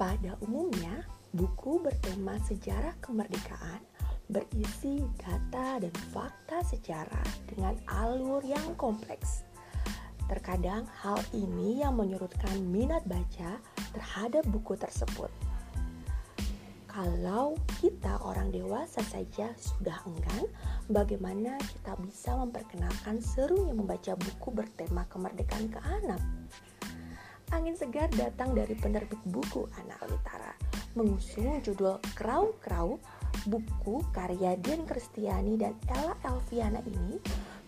Pada umumnya, buku bertema sejarah kemerdekaan berisi data dan fakta sejarah dengan alur yang kompleks. Terkadang hal ini yang menyurutkan minat baca terhadap buku tersebut. Kalau kita orang dewasa saja sudah enggan, bagaimana kita bisa memperkenalkan serunya membaca buku bertema kemerdekaan ke anak? Angin segar datang dari penerbit buku Anak Litara, mengusung judul Krau Krau, buku karya Dian Kristiani dan Ella Elviana ini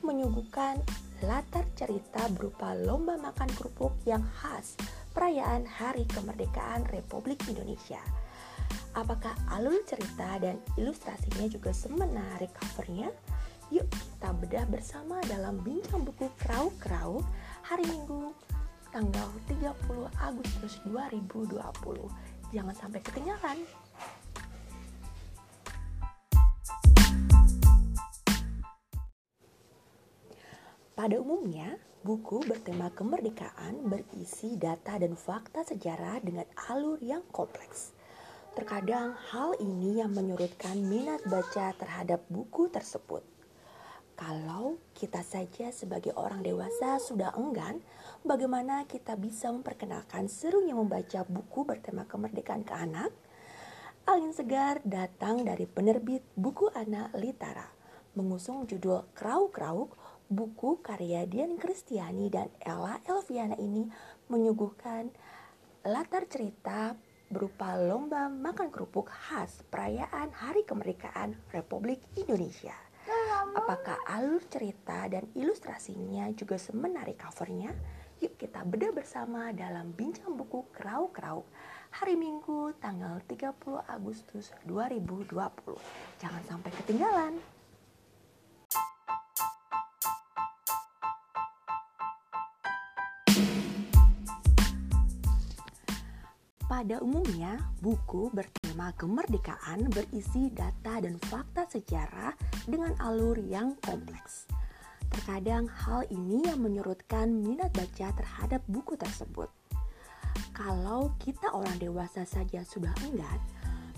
menyuguhkan latar cerita berupa lomba makan kerupuk yang khas perayaan Hari Kemerdekaan Republik Indonesia – Apakah alur cerita dan ilustrasinya juga semenarik covernya? Yuk kita bedah bersama dalam bincang buku Krau-Krau hari Minggu tanggal 30 Agustus 2020. Jangan sampai ketinggalan. Pada umumnya, buku bertema kemerdekaan berisi data dan fakta sejarah dengan alur yang kompleks. Terkadang hal ini yang menyurutkan minat baca terhadap buku tersebut. Kalau kita saja sebagai orang dewasa sudah enggan, bagaimana kita bisa memperkenalkan serunya membaca buku bertema kemerdekaan ke anak? Angin segar datang dari penerbit buku anak Litara, mengusung judul Krau-Krauk, buku karya Dian Kristiani dan Ella Elviana ini menyuguhkan latar cerita berupa lomba makan kerupuk khas perayaan Hari Kemerdekaan Republik Indonesia. Apakah alur cerita dan ilustrasinya juga semenarik covernya? Yuk kita bedah bersama dalam bincang buku Krau-Krau hari Minggu tanggal 30 Agustus 2020. Jangan sampai ketinggalan. Pada umumnya, buku bertema kemerdekaan berisi data dan fakta sejarah dengan alur yang kompleks. Terkadang hal ini yang menyurutkan minat baca terhadap buku tersebut. Kalau kita orang dewasa saja sudah enggan,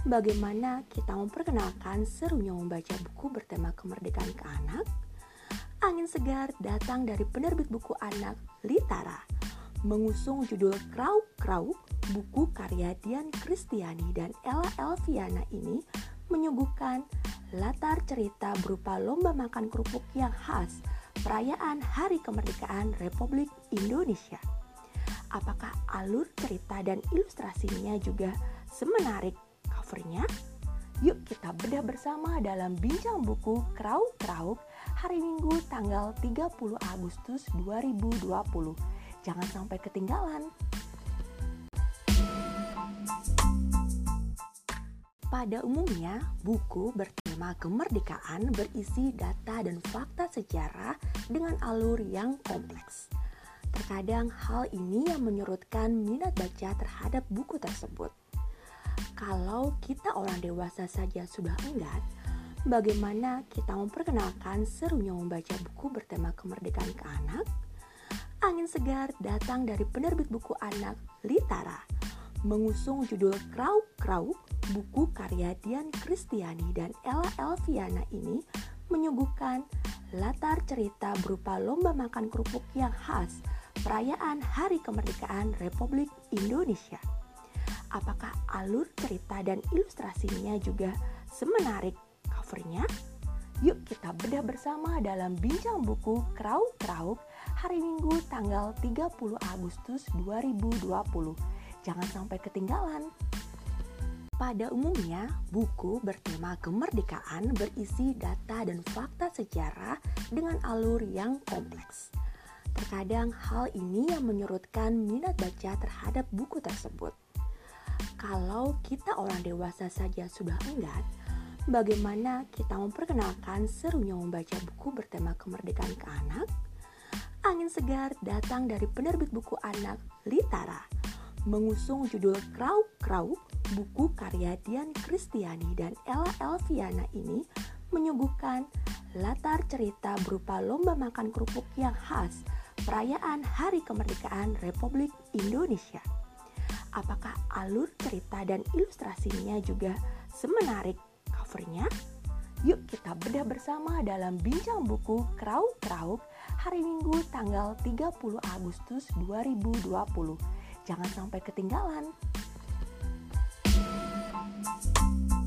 bagaimana kita memperkenalkan serunya membaca buku bertema kemerdekaan ke anak? Angin segar datang dari penerbit buku anak Litara, mengusung judul Krau Krau buku karya Dian Kristiani dan Ella Elviana ini menyuguhkan latar cerita berupa lomba makan kerupuk yang khas perayaan Hari Kemerdekaan Republik Indonesia. Apakah alur cerita dan ilustrasinya juga semenarik covernya? Yuk kita bedah bersama dalam bincang buku Krauk Krauk hari Minggu tanggal 30 Agustus 2020. Jangan sampai ketinggalan. Pada umumnya, buku bertema kemerdekaan berisi data dan fakta sejarah dengan alur yang kompleks. Terkadang hal ini yang menyurutkan minat baca terhadap buku tersebut. Kalau kita orang dewasa saja sudah enggan, bagaimana kita memperkenalkan serunya membaca buku bertema kemerdekaan ke anak? Angin segar datang dari penerbit buku anak Litara, mengusung judul Krau Krau buku karya Dian Kristiani dan Ella Elviana ini menyuguhkan latar cerita berupa lomba makan kerupuk yang khas perayaan Hari Kemerdekaan Republik Indonesia. Apakah alur cerita dan ilustrasinya juga semenarik covernya? Yuk kita bedah bersama dalam bincang buku Krauk Krauk hari Minggu tanggal 30 Agustus 2020. Jangan sampai ketinggalan. Pada umumnya, buku bertema kemerdekaan berisi data dan fakta sejarah dengan alur yang kompleks. Terkadang hal ini yang menyurutkan minat baca terhadap buku tersebut. Kalau kita orang dewasa saja sudah enggan, bagaimana kita memperkenalkan serunya membaca buku bertema kemerdekaan ke anak? Angin segar datang dari penerbit buku anak Litara, mengusung judul Krau Krau buku karya Dian Kristiani dan Ella Elviana ini menyuguhkan latar cerita berupa lomba makan kerupuk yang khas perayaan Hari Kemerdekaan Republik Indonesia. apakah alur cerita dan ilustrasinya juga semenarik covernya? Yuk kita bedah bersama dalam bincang buku Krauk Krauk hari Minggu tanggal 30 Agustus 2020. Jangan sampai ketinggalan.